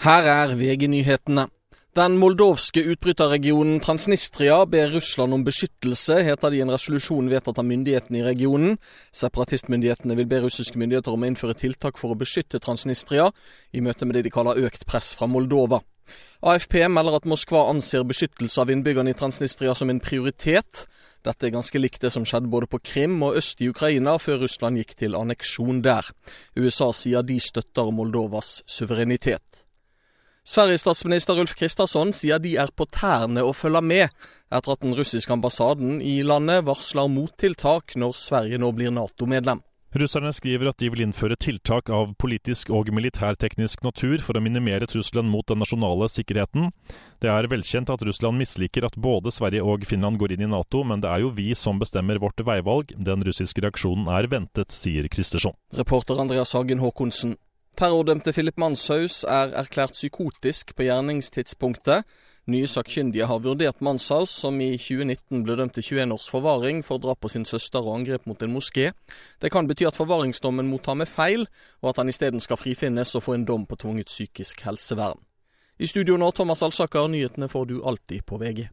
Her er VG-nyhetene. Den moldovske utbryterregionen Transnistria ber Russland om beskyttelse, heter det i en resolusjon vedtatt av myndighetene i regionen. Separatistmyndighetene vil be russiske myndigheter om å innføre tiltak for å beskytte Transnistria, i møte med det de kaller økt press fra Moldova. AFP melder at Moskva anser beskyttelse av innbyggerne i Transnistria som en prioritet. Dette er ganske likt det som skjedde både på Krim og øst i Ukraina, før Russland gikk til anneksjon der. USA sier de støtter Moldovas suverenitet. Sveriges statsminister Ulf Kristersson sier de er på tærne å følge med, etter at den russiske ambassaden i landet varsler mottiltak når Sverige nå blir Nato-medlem. Russerne skriver at de vil innføre tiltak av politisk og militærteknisk natur for å minimere trusselen mot den nasjonale sikkerheten. Det er velkjent at Russland misliker at både Sverige og Finland går inn i Nato, men det er jo vi som bestemmer vårt veivalg. Den russiske reaksjonen er ventet, sier Kristersson. Reporter Andreas Hagen Håkonsen. Terrordømte Philip Manshaus er erklært psykotisk på gjerningstidspunktet. Nye sakkyndige har vurdert Manshaus, som i 2019 ble dømt til 21 års forvaring for drap på sin søster og angrep mot en moské. Det kan bety at forvaringsdommen mot ham er feil, og at han isteden skal frifinnes og få en dom på tvunget psykisk helsevern. I studio nå, Thomas Alsaker, nyhetene får du alltid på VG.